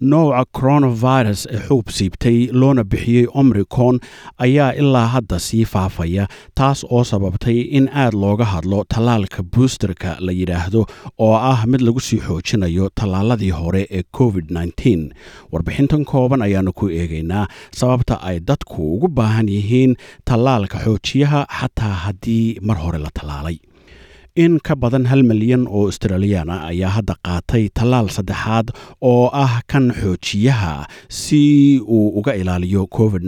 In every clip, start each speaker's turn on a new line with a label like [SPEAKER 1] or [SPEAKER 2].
[SPEAKER 1] nooca coronavirus ee xuub siibtay loona bixiyey omricon ayaa ilaa hadda sii faafaya taas oo sababtay in aad looga hadlo tallaalka buusterka la yidhaahdo oo ah mid lagu sii xoojinayo tallaaladii hore ee covid warbixintan kooban ayaanu ku eegaynaa sababta ay dadku ugu baahan yihiin tallaalka xoojiyaha xataa haddii mar hore la tallaalay in ka badan hal milyan oo australiyaan ah ayaa hadda qaatay tallaal saddexaad oo ah kan xoojiyaha si uu uga ilaaliyo covid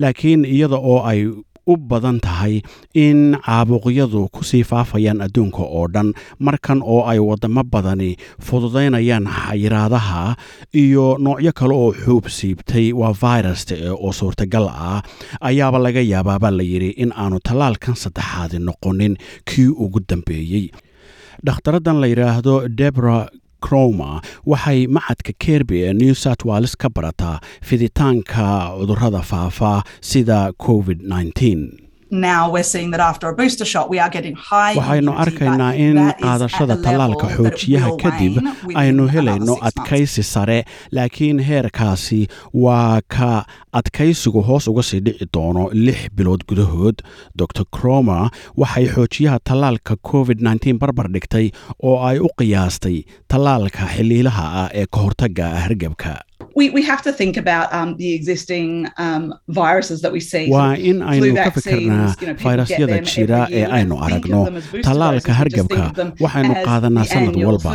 [SPEAKER 1] laakiin iyada oo ay u badan tahay in caabuqyadu ku sii faafayaan adduunka oo dhan. Markan oo ay wadamo badani fududaynayaan xayiraadaha iyo noocyo kale oo xuub siibtay waa virusta oo suurtagal ah ayaaba laga yaabaabaa la yidhi in aanu tallaalkan saddexaadi noqonin kii ugu dambeeyey. Dhakhtaradan la yidhaahdo debra croma waxay macadka kerby ee new south wales ka barataa fiditaanka cudurrada faafa sida covid waxaynu arkaynaa in qaadashada tallaalka xoojiyaha kadib aynu helayno adkaysi sare laakiin heerkaasi waa ka adkaysigu hoos uga sii dhici doono lix bilood gudahood. Dor cromer waxay xoojiyaha tallaalka covid barbar dhigtay oo ay u qiyaastay tallaalka xiliilaha ah ee ka hortaga hargebka waa in aynu ka fikirnaa fayrasyada jira ee aynu aragno tallaalka hargebka waxaynu qaadanaa sannad walba.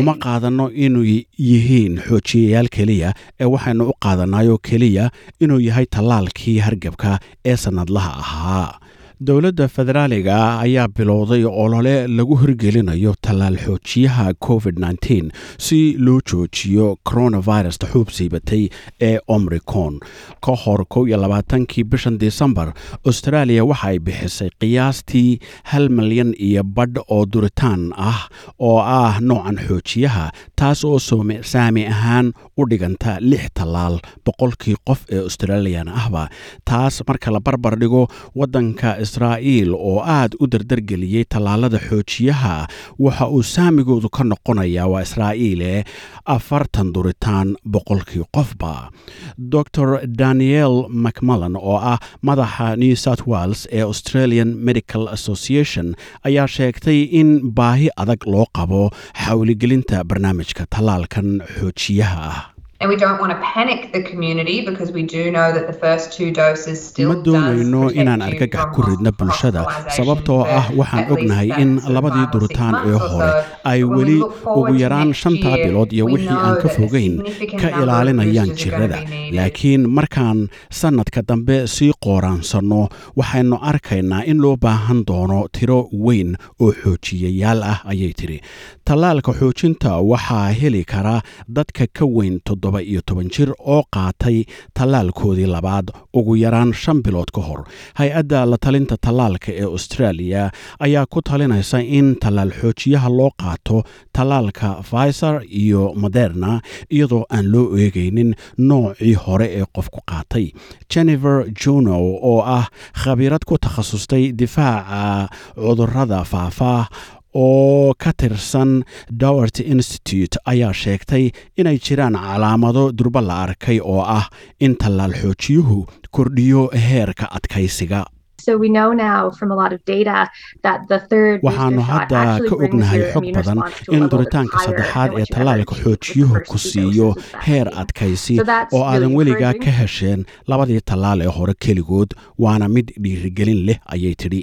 [SPEAKER 1] uma qaadanno inuu yihiin xoojiyayaal keliya ee waxaynu u qaadanayo keliya inuu yahay tallaalkii hargebka ee sannadlaha ahaa dowladda federaaliga ayaa bilowday olole lagu hirgelinayo tallaal xoojiyaha covid si loo joojiyo coronavirusta xuub siibatay ee omricon ka hor kow iyo labaatankii bishan disembar australia waxa ay bixisay qiyaastii hal milyan iyo badh oo duritaan ah oo ah noocan xoojiyaha taas oo saami ahaan u dhiganta lix tallaal boqolkii qof ee australian ahba taas marka la barbar dhigo wadanka israa'iil oo aad u dardargeliyey tallaalada xoojiyaha waxa uu saamigoodu ka noqonayaa waa israa'iile afartan duritaan boqolkii qofba dor daniel macmillan oo ah madaxa new south wales ee australian medical association ayaa sheegtay in baahi adag loo qabo xawligelinta barnaamijka tallaalkan xoojiyaha. ah ma doonayno inaan argagax ku ridno bulshada? sababtoo ah waxaan ognahay in labadii duritaan ee hore ay weli ugu yaraan shantaa bilood iyo wixii aan ka fogayn ka ilaalinayaan jirada laakiin markaan sannadka dambe sii qooraansanno waxaynu arkaynaa in loo baahan doono tiro weyn oo xoojiyayaal ah ayay tidhi. Tallaalka xoojinta waxaa heli kara dadka ka weyn toddoba iyo toban jir oo qaatay tallaalkoodii labaad ugu yaraan shan bilood ka hor. Hay'adda la talinta tallaalka ee australia ayaa ku talinaysa in tallaal xoojiyaha loo qaato tallaalka pfizer iyo moderna iyadoo aan loo eegaynin noocii hore ee qofku qaatay. Jennifer juno oo ah khabiirad ku takhasustay difaaca cudurrada faafa oo ka tirsan dowert institute ayaa sheegtay inay jiraan calaamado durba la arkay oo ah in tallaal xoojiyuhu kordhiyo heerka adkaysiga. Waxaannu hadda ka ognahay xog badan in duritaanka saddexaad ee tallaalka xoojiyuhu ku siiyo heer adkaysi oo aadan weligaa ka hesheen labadii tallaal ee hore keligood waana mid dhiirigelin leh ayay tidhi